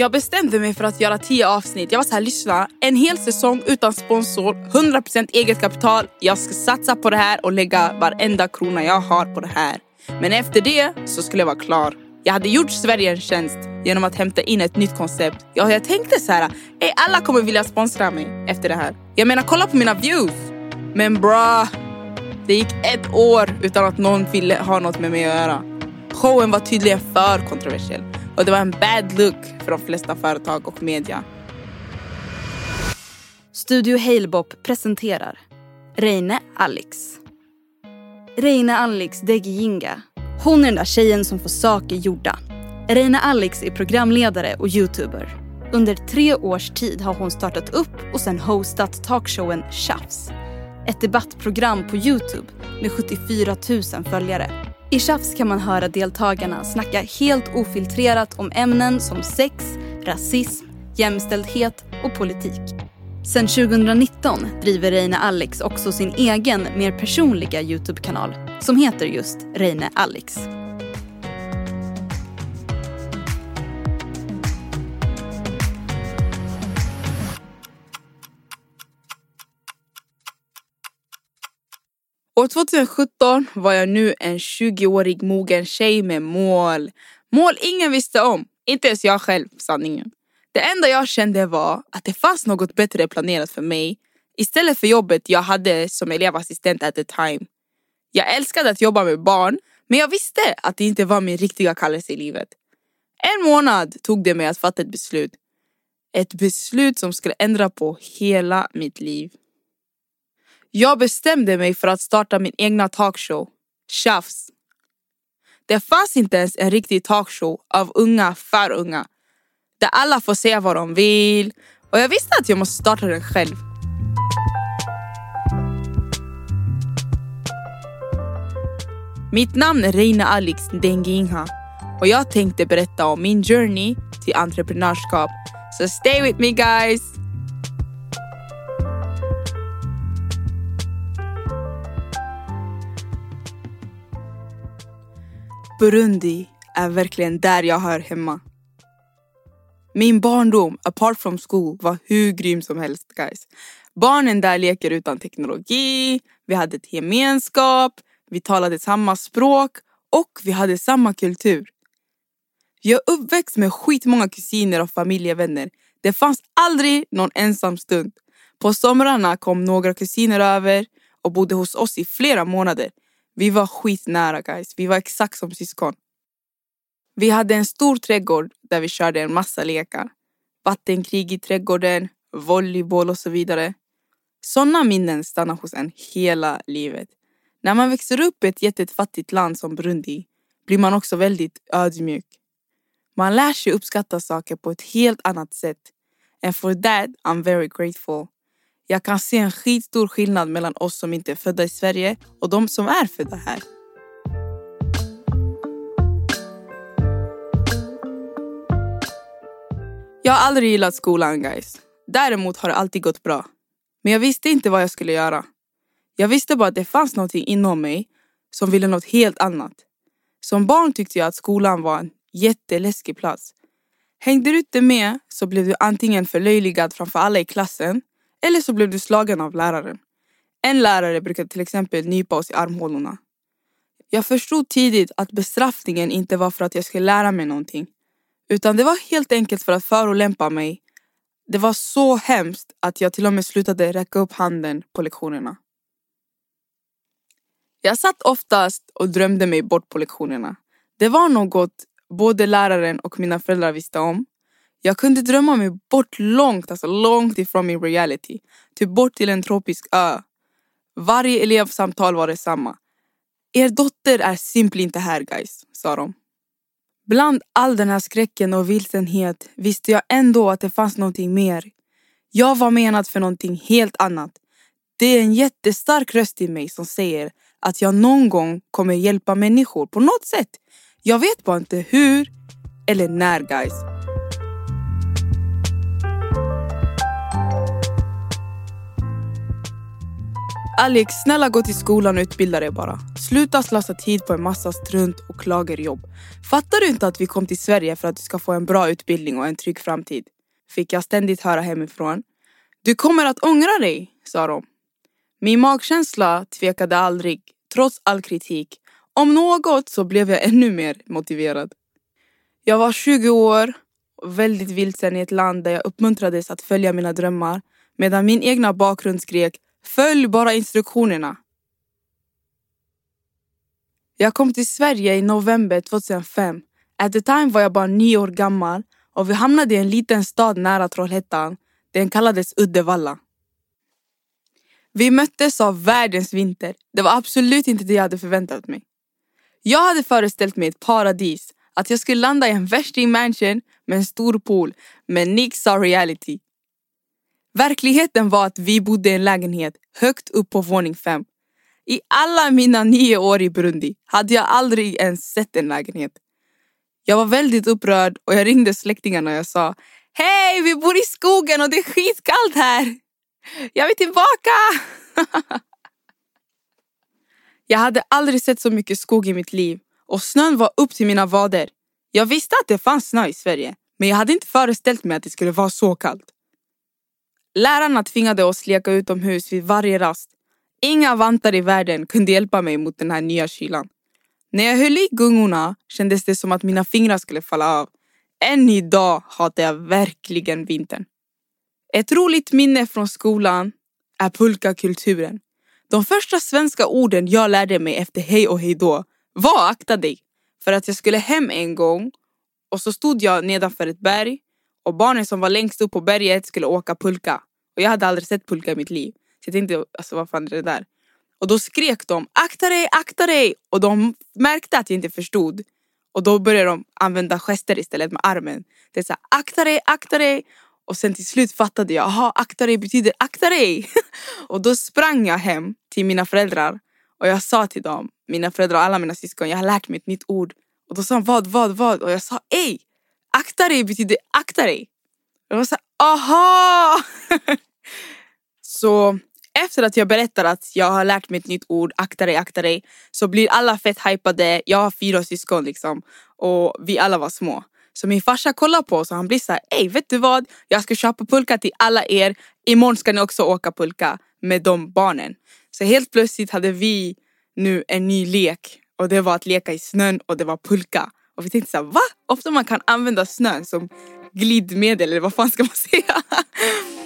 Jag bestämde mig för att göra tio avsnitt. Jag var så här, lyssna. En hel säsong utan sponsor, 100% eget kapital. Jag ska satsa på det här och lägga varenda krona jag har på det här. Men efter det så skulle jag vara klar. Jag hade gjort Sverige en tjänst genom att hämta in ett nytt koncept. Ja, jag tänkte så här, ey, alla kommer vilja sponsra mig efter det här. Jag menar, kolla på mina views. Men bra, det gick ett år utan att någon ville ha något med mig att göra. Showen var tydligen för kontroversiell och det var en bad look för de flesta företag och media. Studio Halebop presenterar Reine Alex. Reine Alex Degijinga. Hon är den där tjejen som får saker gjorda. Reine Alex är programledare och youtuber. Under tre års tid har hon startat upp och sen hostat talkshowen Tjafs. Ett debattprogram på Youtube med 74 000 följare. I Tjafs kan man höra deltagarna snacka helt ofiltrerat om ämnen som sex, rasism, jämställdhet och politik. Sen 2019 driver Reine Alex också sin egen, mer personliga Youtube-kanal som heter just Reine Alex. År 2017 var jag nu en 20-årig mogen tjej med mål. Mål ingen visste om, inte ens jag själv sanningen. Det enda jag kände var att det fanns något bättre planerat för mig istället för jobbet jag hade som elevassistent at the time. Jag älskade att jobba med barn men jag visste att det inte var min riktiga kallelse i livet. En månad tog det mig att fatta ett beslut. Ett beslut som skulle ändra på hela mitt liv. Jag bestämde mig för att starta min egna talkshow, Tjafs. Det fanns inte ens en riktig talkshow av unga för unga. Där alla får säga vad de vill. Och jag visste att jag måste starta den själv. Mitt namn är Reina Alex Ndenginha och jag tänkte berätta om min journey till entreprenörskap. Så stay with me guys! Burundi är verkligen där jag hör hemma. Min barndom, apart from school, var hur grym som helst guys. Barnen där leker utan teknologi, vi hade ett gemenskap, vi talade samma språk och vi hade samma kultur. Jag är uppväxt med skitmånga kusiner och familjevänner. Det fanns aldrig någon ensam stund. På somrarna kom några kusiner över och bodde hos oss i flera månader. Vi var skitnära guys. Vi var exakt som syskon. Vi hade en stor trädgård där vi körde en massa lekar. Vattenkrig i trädgården, volleyboll och så vidare. Sådana minnen stannar hos en hela livet. När man växer upp i ett jättefattigt land som Burundi blir man också väldigt ödmjuk. Man lär sig uppskatta saker på ett helt annat sätt. And for that I'm very grateful. Jag kan se en skitstor skillnad mellan oss som inte är födda i Sverige och de som är födda här. Jag har aldrig gillat skolan guys. Däremot har det alltid gått bra. Men jag visste inte vad jag skulle göra. Jag visste bara att det fanns någonting inom mig som ville något helt annat. Som barn tyckte jag att skolan var en jätteläskig plats. Hängde du inte med så blev du antingen förlöjligad framför alla i klassen eller så blev du slagen av läraren. En lärare brukade till exempel nypa oss i armhålorna. Jag förstod tidigt att bestraffningen inte var för att jag skulle lära mig någonting. Utan det var helt enkelt för att förolämpa mig. Det var så hemskt att jag till och med slutade räcka upp handen på lektionerna. Jag satt oftast och drömde mig bort på lektionerna. Det var något både läraren och mina föräldrar visste om. Jag kunde drömma mig bort långt, alltså långt ifrån min reality. Typ bort till en tropisk ö. Varje elevsamtal var detsamma. Er dotter är simpelt inte här guys, sa de. Bland all den här skräcken och vilsenhet visste jag ändå att det fanns någonting mer. Jag var menad för någonting helt annat. Det är en jättestark röst i mig som säger att jag någon gång kommer hjälpa människor på något sätt. Jag vet bara inte hur eller när guys. Alex, snälla gå till skolan och utbilda dig bara. Sluta slösa tid på en massa strunt och klagerjobb. Fattar du inte att vi kom till Sverige för att du ska få en bra utbildning och en trygg framtid? Fick jag ständigt höra hemifrån. Du kommer att ångra dig, sa de. Min magkänsla tvekade aldrig, trots all kritik. Om något så blev jag ännu mer motiverad. Jag var 20 år och väldigt vilsen i ett land där jag uppmuntrades att följa mina drömmar medan min egna bakgrund skrek Följ bara instruktionerna. Jag kom till Sverige i november 2005. At the time var jag bara nio år gammal och vi hamnade i en liten stad nära Trollhättan. Den kallades Uddevalla. Vi möttes av världens vinter. Det var absolut inte det jag hade förväntat mig. Jag hade föreställt mig ett paradis. Att jag skulle landa i en värsting mansion med en stor pool. Men Nick sa reality. Verkligheten var att vi bodde i en lägenhet högt upp på våning fem. I alla mina nio år i Burundi hade jag aldrig ens sett en lägenhet. Jag var väldigt upprörd och jag ringde släktingarna och jag sa Hej, vi bor i skogen och det är skitkallt här. Jag vill tillbaka! jag hade aldrig sett så mycket skog i mitt liv och snön var upp till mina vader. Jag visste att det fanns snö i Sverige men jag hade inte föreställt mig att det skulle vara så kallt. Lärarna tvingade oss leka utomhus vid varje rast. Inga vantar i världen kunde hjälpa mig mot den här nya kylan. När jag höll i gungorna kändes det som att mina fingrar skulle falla av. Än idag hatar jag verkligen vintern. Ett roligt minne från skolan är pulkakulturen. De första svenska orden jag lärde mig efter hej och hej då var akta dig. För att jag skulle hem en gång och så stod jag nedanför ett berg och barnen som var längst upp på berget skulle åka pulka. Och jag hade aldrig sett pulka i mitt liv. Så jag tänkte, alltså vad fan är det där? Och då skrek de akta dig, akta dig! Och de märkte att jag inte förstod. Och då började de använda gester istället med armen. Det är så här, akta dig, akta dig! Och sen till slut fattade jag, jaha, akta dig betyder akta dig! och då sprang jag hem till mina föräldrar och jag sa till dem, mina föräldrar och alla mina syskon, jag har lärt mig ett nytt ord. Och då sa de vad, vad, vad? Och jag sa ej! Akta dig betyder akta dig. Och de var såhär, aha! så efter att jag berättar att jag har lärt mig ett nytt ord, akta dig, akta dig, så blir alla fett hypade. Jag har fyra syskon liksom och vi alla var små. Så min farsa kollar på oss och han blir såhär, ey vet du vad? Jag ska köpa pulka till alla er. Imorgon ska ni också åka pulka med de barnen. Så helt plötsligt hade vi nu en ny lek och det var att leka i snön och det var pulka. Och vi tänkte såhär, va? Ofta man kan använda snön som glidmedel eller vad fan ska man säga?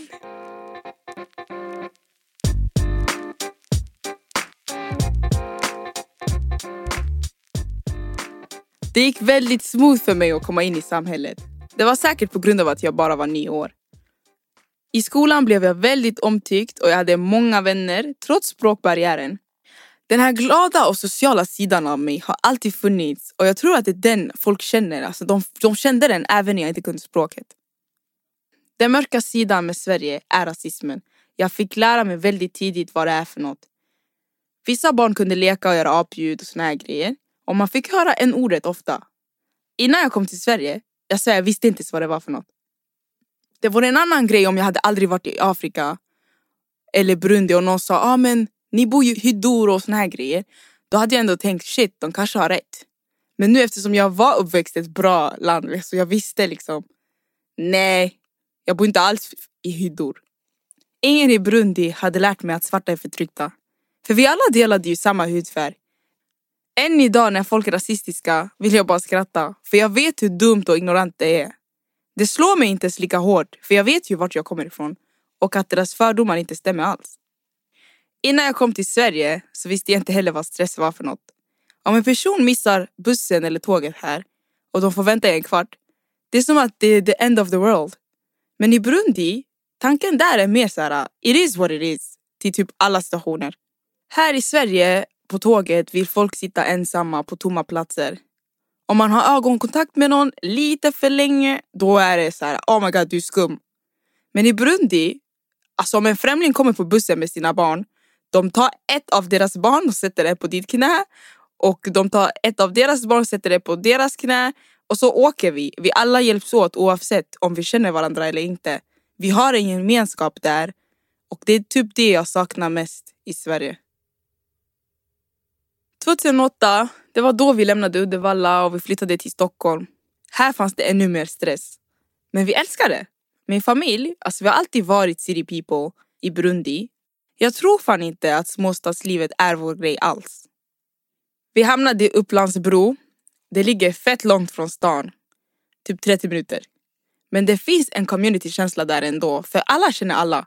Det gick väldigt smooth för mig att komma in i samhället. Det var säkert på grund av att jag bara var nio år. I skolan blev jag väldigt omtyckt och jag hade många vänner trots språkbarriären. Den här glada och sociala sidan av mig har alltid funnits och jag tror att det är den folk känner. Alltså de, de kände den även när jag inte kunde språket. Den mörka sidan med Sverige är rasismen. Jag fick lära mig väldigt tidigt vad det är för något. Vissa barn kunde leka och göra apljud och såna här grejer. Och man fick höra en ordet ofta. Innan jag kom till Sverige, jag säger jag visste inte ens vad det var för något. Det var en annan grej om jag hade aldrig varit i Afrika eller Burundi och någon sa ah, men ni bor ju i hyddor och såna här grejer. Då hade jag ändå tänkt shit, de kanske har rätt. Men nu eftersom jag var uppväxt i ett bra land så jag visste liksom nej, jag bor inte alls i hyddor. Ingen i Burundi hade lärt mig att svarta är förtryckta. För vi alla delade ju samma hudfärg. Än idag när folk är rasistiska vill jag bara skratta. För jag vet hur dumt och ignorant det är. Det slår mig inte ens lika hårt för jag vet ju vart jag kommer ifrån. Och att deras fördomar inte stämmer alls. Innan jag kom till Sverige så visste jag inte heller vad stress var för något. Om en person missar bussen eller tåget här och de får vänta i en kvart. Det är som att det är the end of the world. Men i Burundi, tanken där är mer såhär, it is what it is. Till typ alla stationer. Här i Sverige på tåget vill folk sitta ensamma på tomma platser. Om man har ögonkontakt med någon lite för länge, då är det så här, oh my god du är skum. Men i Burundi, alltså om en främling kommer på bussen med sina barn, de tar ett av deras barn och sätter det på ditt knä och de tar ett av deras barn och sätter det på deras knä och så åker vi. Vi alla hjälps åt oavsett om vi känner varandra eller inte. Vi har en gemenskap där och det är typ det jag saknar mest i Sverige. 2008, det var då vi lämnade Uddevalla och vi flyttade till Stockholm. Här fanns det ännu mer stress. Men vi älskar det. Min familj, alltså vi har alltid varit city people i Burundi. Jag tror fan inte att småstadslivet är vår grej alls. Vi hamnade i Upplandsbro. Det ligger fett långt från stan. Typ 30 minuter. Men det finns en communitykänsla där ändå, för alla känner alla.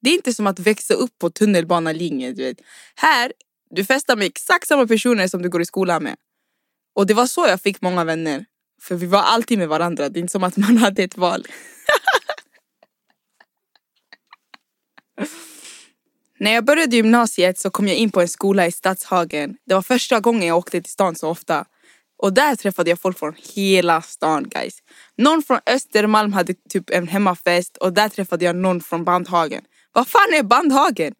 Det är inte som att växa upp på tunnelbanelinjen. Du vet. Här, du festar med exakt samma personer som du går i skolan med. Och det var så jag fick många vänner. För vi var alltid med varandra, det är inte som att man hade ett val. När jag började gymnasiet så kom jag in på en skola i Stadshagen. Det var första gången jag åkte till stan så ofta. Och där träffade jag folk från hela stan guys. Någon från Östermalm hade typ en hemmafest och där träffade jag någon från Bandhagen. Vad fan är Bandhagen?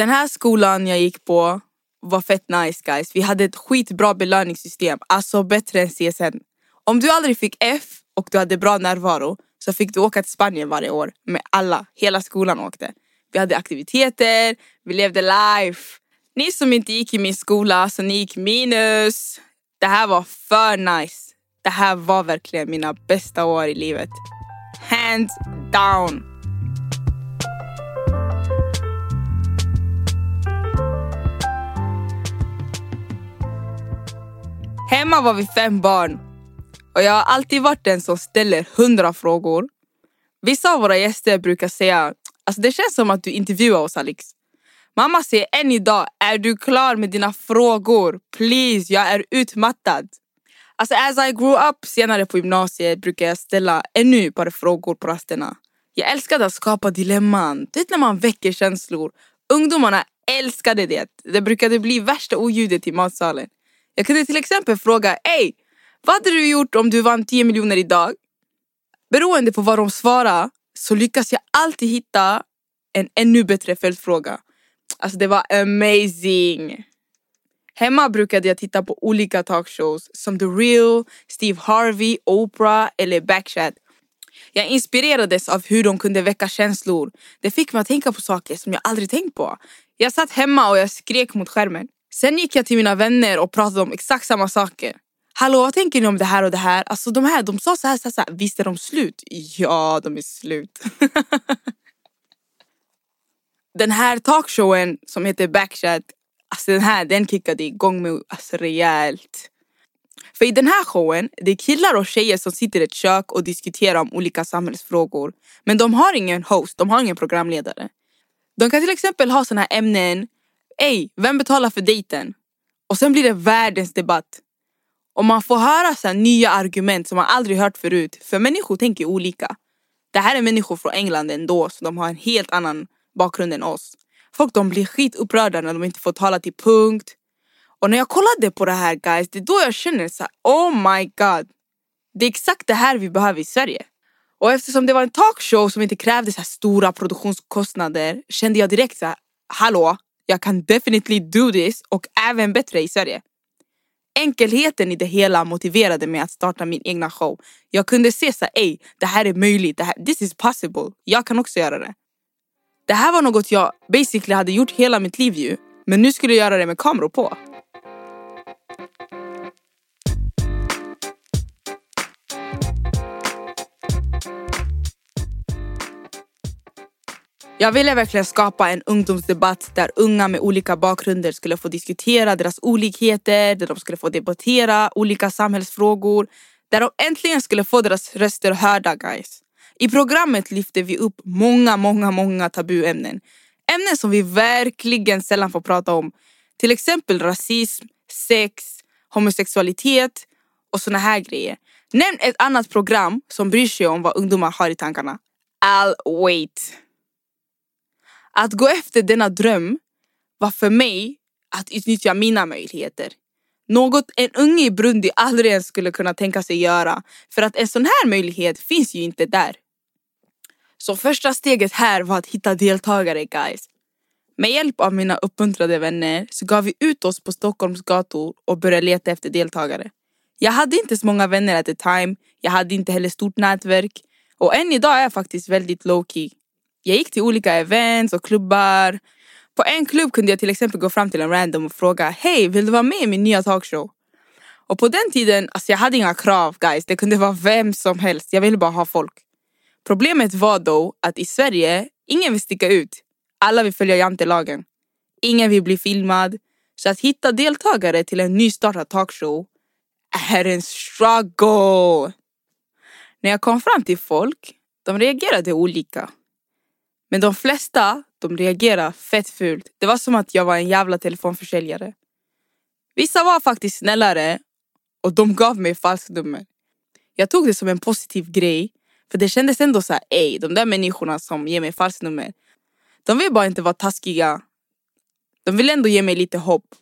Den här skolan jag gick på var fett nice guys. Vi hade ett skitbra belöningssystem, alltså bättre än CSN. Om du aldrig fick F och du hade bra närvaro så fick du åka till Spanien varje år med alla. Hela skolan åkte. Vi hade aktiviteter, vi levde life. Ni som inte gick i min skola, så ni gick minus. Det här var för nice. Det här var verkligen mina bästa år i livet. Hands down. Hemma var vi fem barn. Och jag har alltid varit den som ställer hundra frågor. Vissa av våra gäster brukar säga Alltså det känns som att du intervjuar oss Alex. Mamma säger än idag, är du klar med dina frågor? Please, jag är utmattad. Alltså as I grew up senare på gymnasiet brukar jag ställa ännu djupare frågor på rasterna. Jag älskade att skapa dilemman. Du vet när man väcker känslor. Ungdomarna älskade det. Det brukade bli värsta oljudet i matsalen. Jag kunde till exempel fråga, ey, vad hade du gjort om du vann 10 miljoner idag? Beroende på vad de svarade så lyckas jag alltid hitta en ännu bättre följdfråga. Alltså det var amazing. Hemma brukade jag titta på olika talkshows som The Real, Steve Harvey, Oprah eller Backchat. Jag inspirerades av hur de kunde väcka känslor. Det fick mig att tänka på saker som jag aldrig tänkt på. Jag satt hemma och jag skrek mot skärmen. Sen gick jag till mina vänner och pratade om exakt samma saker. Hallå vad tänker ni om det här och det här? Alltså de här, de sa så här, så här, så här. Visst är de slut? Ja, de är slut. den här talkshowen som heter Backchat, alltså den här den kickade igång mig alltså, rejält. För i den här showen, det är killar och tjejer som sitter i ett kök och diskuterar om olika samhällsfrågor. Men de har ingen host, de har ingen programledare. De kan till exempel ha sådana här ämnen. Ey, vem betalar för dejten? Och sen blir det världens debatt. Och man får höra så nya argument som man aldrig hört förut. För människor tänker olika. Det här är människor från England ändå, så de har en helt annan bakgrund än oss. Folk de blir skitupprörda när de inte får tala till punkt. Och när jag kollade på det här guys, det är då jag känner så här, oh my god. Det är exakt det här vi behöver i Sverige. Och eftersom det var en talkshow som inte krävde så stora produktionskostnader kände jag direkt så här, hallå, jag kan definitely do this och även bättre i Sverige. Enkelheten i det hela motiverade mig att starta min egna show. Jag kunde se så ej, det här är möjligt, det här, this is possible. Jag kan också göra det. Det här var något jag basically hade gjort hela mitt liv ju. Men nu skulle jag göra det med kameror på. Jag ville verkligen skapa en ungdomsdebatt där unga med olika bakgrunder skulle få diskutera deras olikheter, där de skulle få debattera olika samhällsfrågor, där de äntligen skulle få deras röster hörda guys. I programmet lyfter vi upp många, många, många tabuämnen. Ämnen som vi verkligen sällan får prata om. Till exempel rasism, sex, homosexualitet och såna här grejer. Nämn ett annat program som bryr sig om vad ungdomar har i tankarna. I'll wait. Att gå efter denna dröm var för mig att utnyttja mina möjligheter. Något en unge i Brundi aldrig ens skulle kunna tänka sig göra. För att en sån här möjlighet finns ju inte där. Så första steget här var att hitta deltagare guys. Med hjälp av mina uppmuntrade vänner så gav vi ut oss på Stockholms gator och började leta efter deltagare. Jag hade inte så många vänner at the time, jag hade inte heller stort nätverk och än idag är jag faktiskt väldigt low key. Jag gick till olika events och klubbar. På en klubb kunde jag till exempel gå fram till en random och fråga Hej, vill du vara med i min nya talkshow? Och på den tiden, alltså jag hade inga krav guys. Det kunde vara vem som helst. Jag ville bara ha folk. Problemet var då att i Sverige, ingen vill sticka ut. Alla vill följa jantelagen. Ingen vill bli filmad. Så att hitta deltagare till en nystartad talkshow är en struggle. När jag kom fram till folk, de reagerade olika. Men de flesta, de reagerade fett fult. Det var som att jag var en jävla telefonförsäljare. Vissa var faktiskt snällare och de gav mig falskt nummer. Jag tog det som en positiv grej för det kändes ändå så här, ey, de där människorna som ger mig falskt nummer. De vill bara inte vara taskiga. De vill ändå ge mig lite hopp.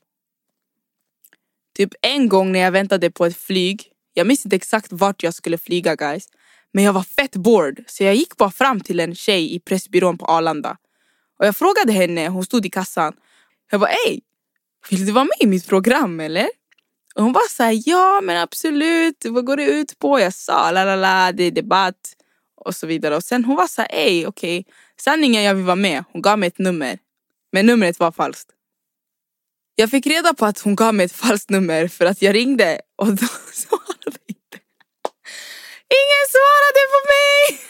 Typ en gång när jag väntade på ett flyg, jag minns inte exakt vart jag skulle flyga guys. Men jag var fett bored så jag gick bara fram till en tjej i Pressbyrån på Arlanda. Och jag frågade henne, hon stod i kassan. Jag bara ey, vill du vara med i mitt program eller? Och hon var ja men absolut, vad går det ut på? Jag sa la la la, det är debatt och så vidare. Och sen hon var så, ey okej, okay. sanningen jag vill vara med. Hon gav mig ett nummer. Men numret var falskt. Jag fick reda på att hon gav mig ett falskt nummer för att jag ringde och då. Ingen svarade på mig!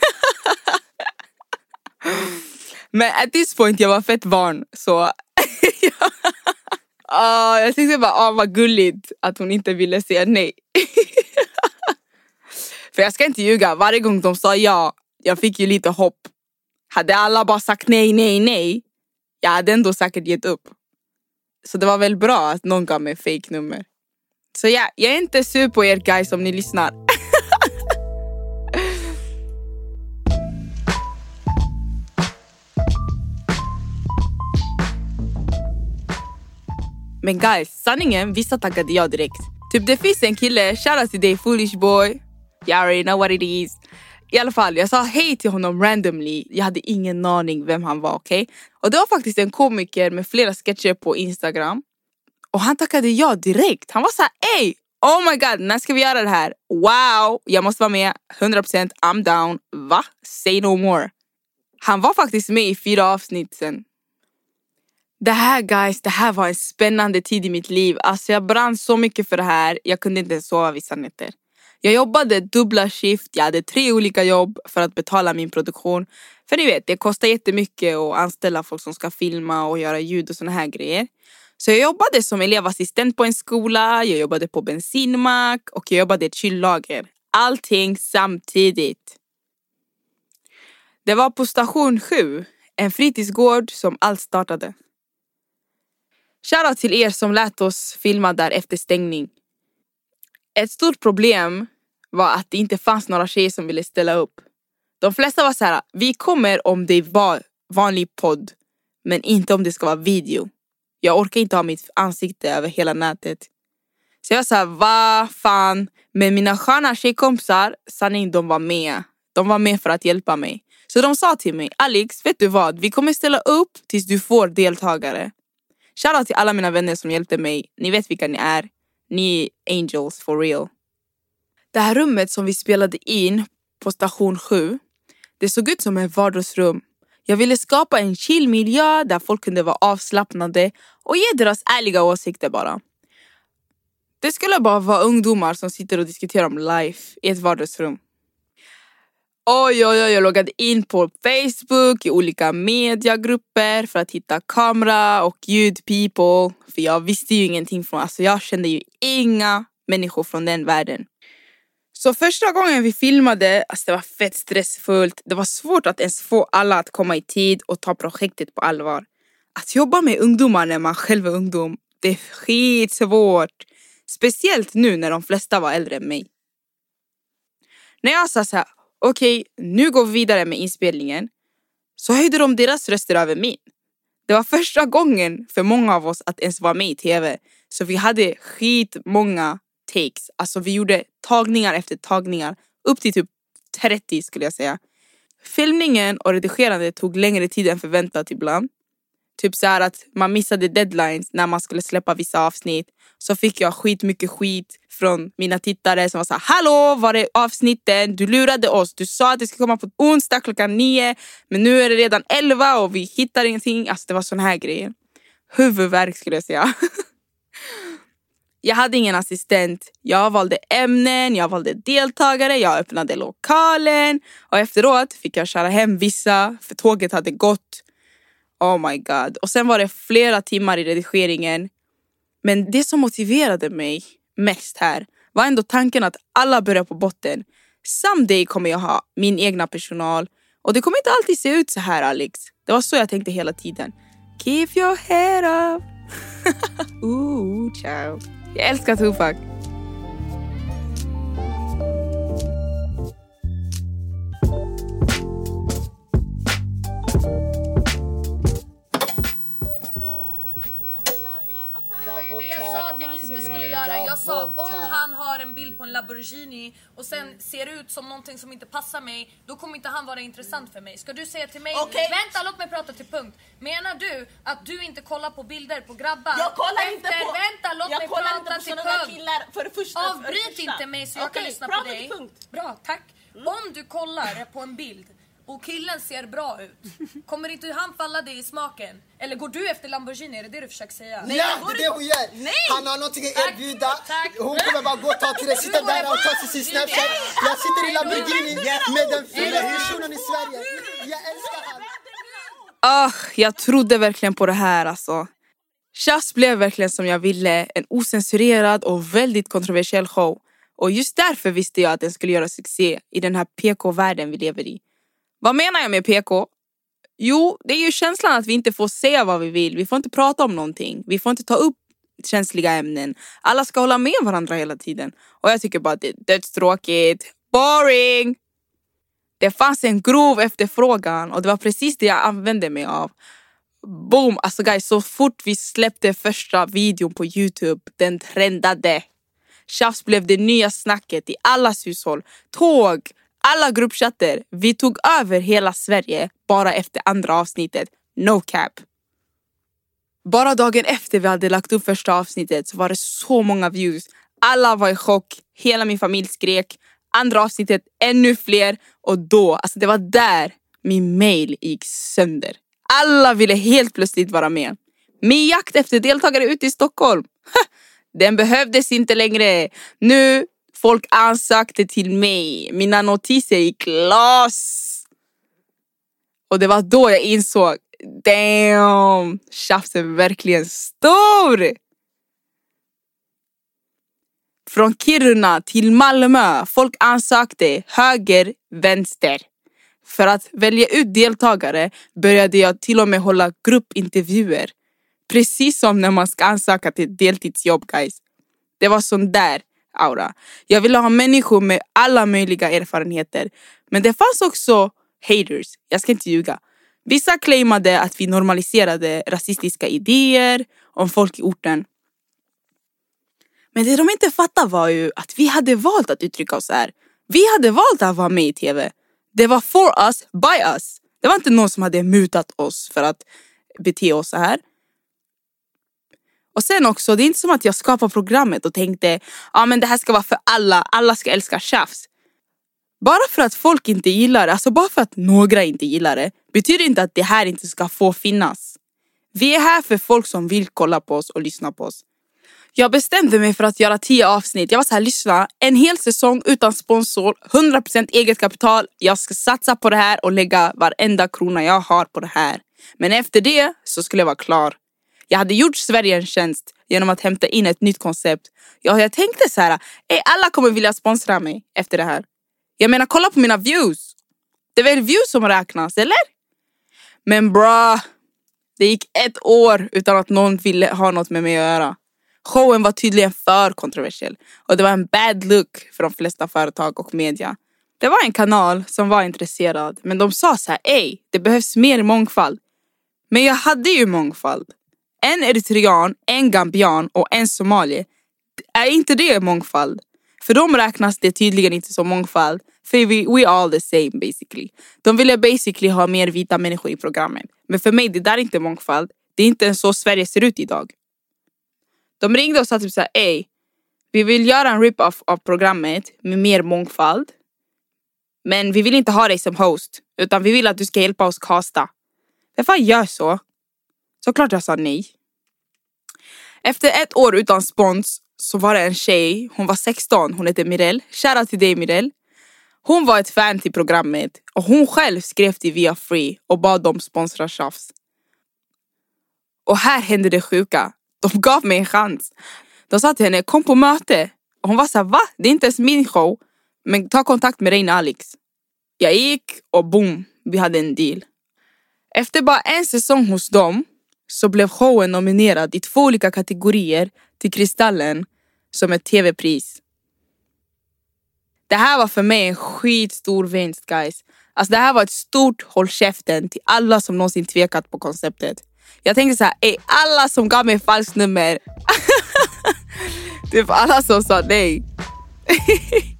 Men at this point jag var fett barn så Uh, jag tänkte bara, ah, vad gulligt att hon inte ville säga nej. För jag ska inte ljuga, varje gång de sa ja, jag fick ju lite hopp. Hade alla bara sagt nej, nej, nej, jag hade ändå säkert gett upp. Så det var väl bra att någon gav mig fake nummer. Så ja, jag är inte sur på er guys om ni lyssnar. Men guys, sanningen, vissa taggade jag direkt. Typ det finns en kille, shoutout till dig foolish boy. You already know what it is. I alla fall, jag sa hej till honom randomly. Jag hade ingen aning vem han var, okej? Okay? Och det var faktiskt en komiker med flera sketcher på Instagram. Och han tackade ja direkt. Han var så här, ey! Oh my god, när ska vi göra det här? Wow, jag måste vara med. 100% I'm down. Va? Say no more. Han var faktiskt med i fyra avsnitt sen. Det här guys, det här var en spännande tid i mitt liv. Alltså jag brann så mycket för det här. Jag kunde inte sova vissa nätter. Jag jobbade dubbla skift, jag hade tre olika jobb för att betala min produktion. För ni vet, det kostar jättemycket att anställa folk som ska filma och göra ljud och såna här grejer. Så jag jobbade som elevassistent på en skola, jag jobbade på bensinmack och jag jobbade i ett kyllager. Allting samtidigt. Det var på station 7, en fritidsgård som allt startade. Shoutout till er som lät oss filma där efter stängning. Ett stort problem var att det inte fanns några tjejer som ville ställa upp. De flesta var så här, vi kommer om det var vanlig podd, men inte om det ska vara video. Jag orkar inte ha mitt ansikte över hela nätet. Så jag sa, vad fan. Men mina sköna tjejkompisar, sanning de var med. De var med för att hjälpa mig. Så de sa till mig, Alex, vet du vad? Vi kommer ställa upp tills du får deltagare. Shoutout till alla mina vänner som hjälpte mig. Ni vet vilka ni är. Ni är angels for real. Det här rummet som vi spelade in på station 7, det såg ut som ett vardagsrum. Jag ville skapa en chill miljö där folk kunde vara avslappnade och ge deras ärliga åsikter bara. Det skulle bara vara ungdomar som sitter och diskuterar om life i ett vardagsrum. Oj, oj, oj, jag loggade in på Facebook i olika mediagrupper för att hitta kamera och ljudpeople. För jag visste ju ingenting från, alltså jag kände ju inga människor från den världen. Så första gången vi filmade, alltså det var fett stressfullt. Det var svårt att ens få alla att komma i tid och ta projektet på allvar. Att jobba med ungdomar när man själv är ungdom, det är skitsvårt. Speciellt nu när de flesta var äldre än mig. När jag sa så här, okej, okay, nu går vi vidare med inspelningen. Så höjde de deras röster över min. Det var första gången för många av oss att ens vara med i tv. Så vi hade skitmånga takes. Alltså vi gjorde tagningar efter tagningar. Upp till typ 30 skulle jag säga. Filmningen och redigerandet tog längre tid än förväntat ibland typ så här att man missade deadlines när man skulle släppa vissa avsnitt. Så fick jag skitmycket skit från mina tittare som var så här, Hallå, var är avsnitten? Du lurade oss. Du sa att det skulle komma på onsdag klockan nio. Men nu är det redan elva och vi hittar ingenting. Alltså det var sån här grejer. Huvudvärk skulle jag säga. Jag hade ingen assistent. Jag valde ämnen, jag valde deltagare, jag öppnade lokalen och efteråt fick jag köra hem vissa för tåget hade gått. Oh my god. Och sen var det flera timmar i redigeringen. Men det som motiverade mig mest här var ändå tanken att alla börjar på botten. Someday kommer jag ha min egna personal och det kommer inte alltid se ut så här Alex. Det var så jag tänkte hela tiden. Keep your head up. Ooh, ciao. Jag älskar Tupac. Det jag sa att jag inte skulle göra, jag sa om han har en bild på en Lamborghini och sen ser ut som någonting som inte passar mig, då kommer inte han vara intressant för mig. Ska du säga till mig, Okej. vänta låt mig prata till punkt. Menar du att du inte kollar på bilder på grabbar? Jag kollar efter, inte på... Vänta låt jag mig prata till punkt. killar för det första. för Avbryt första. inte mig så jag kan Okej, lyssna på dig. punkt. Bra, tack. Om du kollar på en bild och killen ser bra ut, kommer inte han falla dig i smaken? Eller går du efter Lamborghini? Är det det du försöker säga? Ja, det är det hon gör! Nej! Han har någonting att erbjuda. tack. Hon kommer bara gå och ta till det, sitta där och ta till sin snapchat. Jag sitter i Lamborghini med den finaste shunon i Sverige. Jag älskar han. Ah, jag trodde verkligen på det här alltså. Tjafs blev verkligen som jag ville. En osensurerad och väldigt kontroversiell show. Och just därför visste jag att den skulle göra succé i den här PK-världen vi lever i. Vad menar jag med PK? Jo, det är ju känslan att vi inte får säga vad vi vill. Vi får inte prata om någonting. Vi får inte ta upp känsliga ämnen. Alla ska hålla med varandra hela tiden. Och jag tycker bara att det är dödstråkigt. Boring! Det fanns en grov efterfrågan och det var precis det jag använde mig av. Boom! Alltså guys, så fort vi släppte första videon på Youtube, den trendade. Tjafs blev det nya snacket i allas hushåll. Tåg, alla gruppchatter. Vi tog över hela Sverige bara efter andra avsnittet. No cap. Bara dagen efter vi hade lagt upp första avsnittet så var det så många views. Alla var i chock, hela min familj skrek. Andra avsnittet ännu fler och då, alltså det var där min mail gick sönder. Alla ville helt plötsligt vara med. Min jakt efter deltagare ute i Stockholm, den behövdes inte längre. Nu folk ansökte till mig. Mina notiser gick loss. Och det var då jag insåg, damn, tjafsen är verkligen stor. Från Kiruna till Malmö, folk ansökte höger, vänster. För att välja ut deltagare började jag till och med hålla gruppintervjuer. Precis som när man ska ansöka till ett deltidsjobb guys. Det var sån där aura. Jag ville ha människor med alla möjliga erfarenheter. Men det fanns också haters, jag ska inte ljuga. Vissa claimade att vi normaliserade rasistiska idéer om folk i orten. Men det de inte fattade var ju att vi hade valt att uttrycka oss så här. Vi hade valt att vara med i TV. Det var for us, by us. Det var inte någon som hade mutat oss för att bete oss så här. Och sen också, det är inte som att jag skapade programmet och tänkte ja men det här ska vara för alla, alla ska älska tjafs. Bara för att folk inte gillar det, alltså bara för att några inte gillar det, betyder inte att det här inte ska få finnas. Vi är här för folk som vill kolla på oss och lyssna på oss. Jag bestämde mig för att göra tio avsnitt. Jag var så här, lyssna, en hel säsong utan sponsor, 100% eget kapital. Jag ska satsa på det här och lägga varenda krona jag har på det här. Men efter det så skulle jag vara klar. Jag hade gjort Sverige en tjänst genom att hämta in ett nytt koncept. Ja, jag tänkte så här, "Ey, alla kommer vilja sponsra mig efter det här. Jag menar, kolla på mina views. Det är väl views som räknas, eller? Men bra, det gick ett år utan att någon ville ha något med mig att göra. Showen var tydligen för kontroversiell och det var en bad look för de flesta företag och media. Det var en kanal som var intresserad men de sa så här, ej, det behövs mer mångfald. Men jag hade ju mångfald. En eritrean, en gambian och en somalier. Är inte det mångfald? För de räknas det tydligen inte som mångfald. För we, we all the same basically. De ville basically ha mer vita människor i programmet. Men för mig det där är inte mångfald. Det är inte ens så Sverige ser ut idag. De ringde och sa typ såhär, ey, vi vill göra en rip-off av programmet med mer mångfald. Men vi vill inte ha dig som host, utan vi vill att du ska hjälpa oss casta. Vem fan gör så? Såklart jag sa nej. Efter ett år utan spons så var det en tjej, hon var 16, hon hette Mirelle. Shoutout till dig Mirelle. Hon var ett fan till programmet och hon själv skrev till Via Free och bad dem sponsra tjafs. Och här hände det sjuka. De gav mig en chans. De sa till henne, kom på möte. Och hon var såhär, va? Det är inte ens min show. Men ta kontakt med Reine Alex. Jag gick och boom, vi hade en deal. Efter bara en säsong hos dem så blev showen nominerad i två olika kategorier till Kristallen som ett tv-pris. Det här var för mig en skitstor vinst guys. Alltså det här var ett stort håll käften till alla som någonsin tvekat på konceptet. Jag tänkte så här, ey, alla som gav mig falskt nummer. typ alla som sa nej.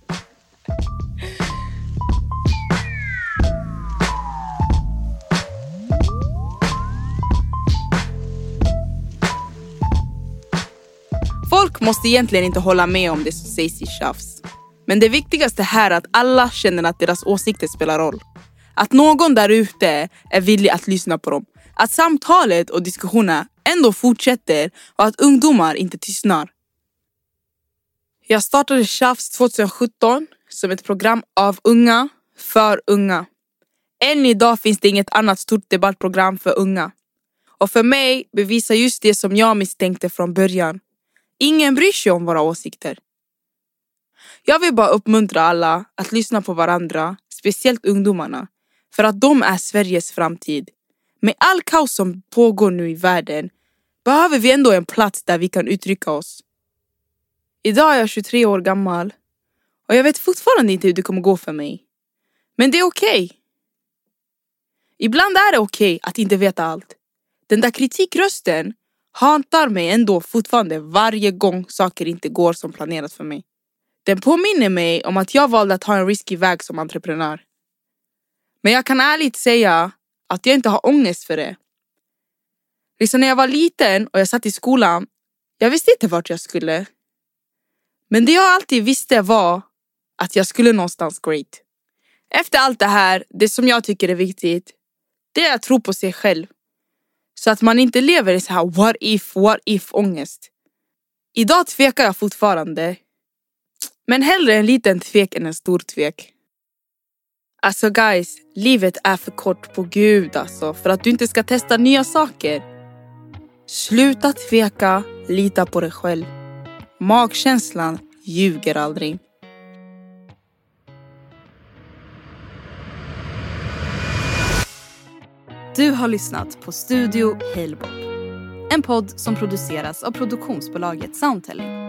Folk måste egentligen inte hålla med om det som sägs i tjafs. Men det viktigaste här är att alla känner att deras åsikter spelar roll. Att någon där ute är villig att lyssna på dem. Att samtalet och diskussionerna ändå fortsätter och att ungdomar inte tystnar. Jag startade Tjafs 2017 som ett program av unga för unga. Än idag finns det inget annat stort debattprogram för unga. Och för mig bevisar just det som jag misstänkte från början. Ingen bryr sig om våra åsikter. Jag vill bara uppmuntra alla att lyssna på varandra, speciellt ungdomarna. För att de är Sveriges framtid. Med all kaos som pågår nu i världen behöver vi ändå en plats där vi kan uttrycka oss. Idag är jag 23 år gammal och jag vet fortfarande inte hur det kommer gå för mig. Men det är okej. Okay. Ibland är det okej okay att inte veta allt. Den där kritikrösten hantar mig ändå fortfarande varje gång saker inte går som planerat för mig. Den påminner mig om att jag valde att ha en risky väg som entreprenör. Men jag kan ärligt säga att jag inte har ångest för det. Liksom när jag var liten och jag satt i skolan, jag visste inte vart jag skulle. Men det jag alltid visste var att jag skulle någonstans great. Efter allt det här, det som jag tycker är viktigt, det är att tro på sig själv. Så att man inte lever i så här what if, what if ångest. Idag tvekar jag fortfarande. Men hellre en liten tvek än en stor tvek. Alltså guys, livet är för kort på gud alltså för att du inte ska testa nya saker. Sluta tveka, lita på dig själv. Magkänslan ljuger aldrig. Du har lyssnat på Studio Halebop. En podd som produceras av produktionsbolaget Soundtelling.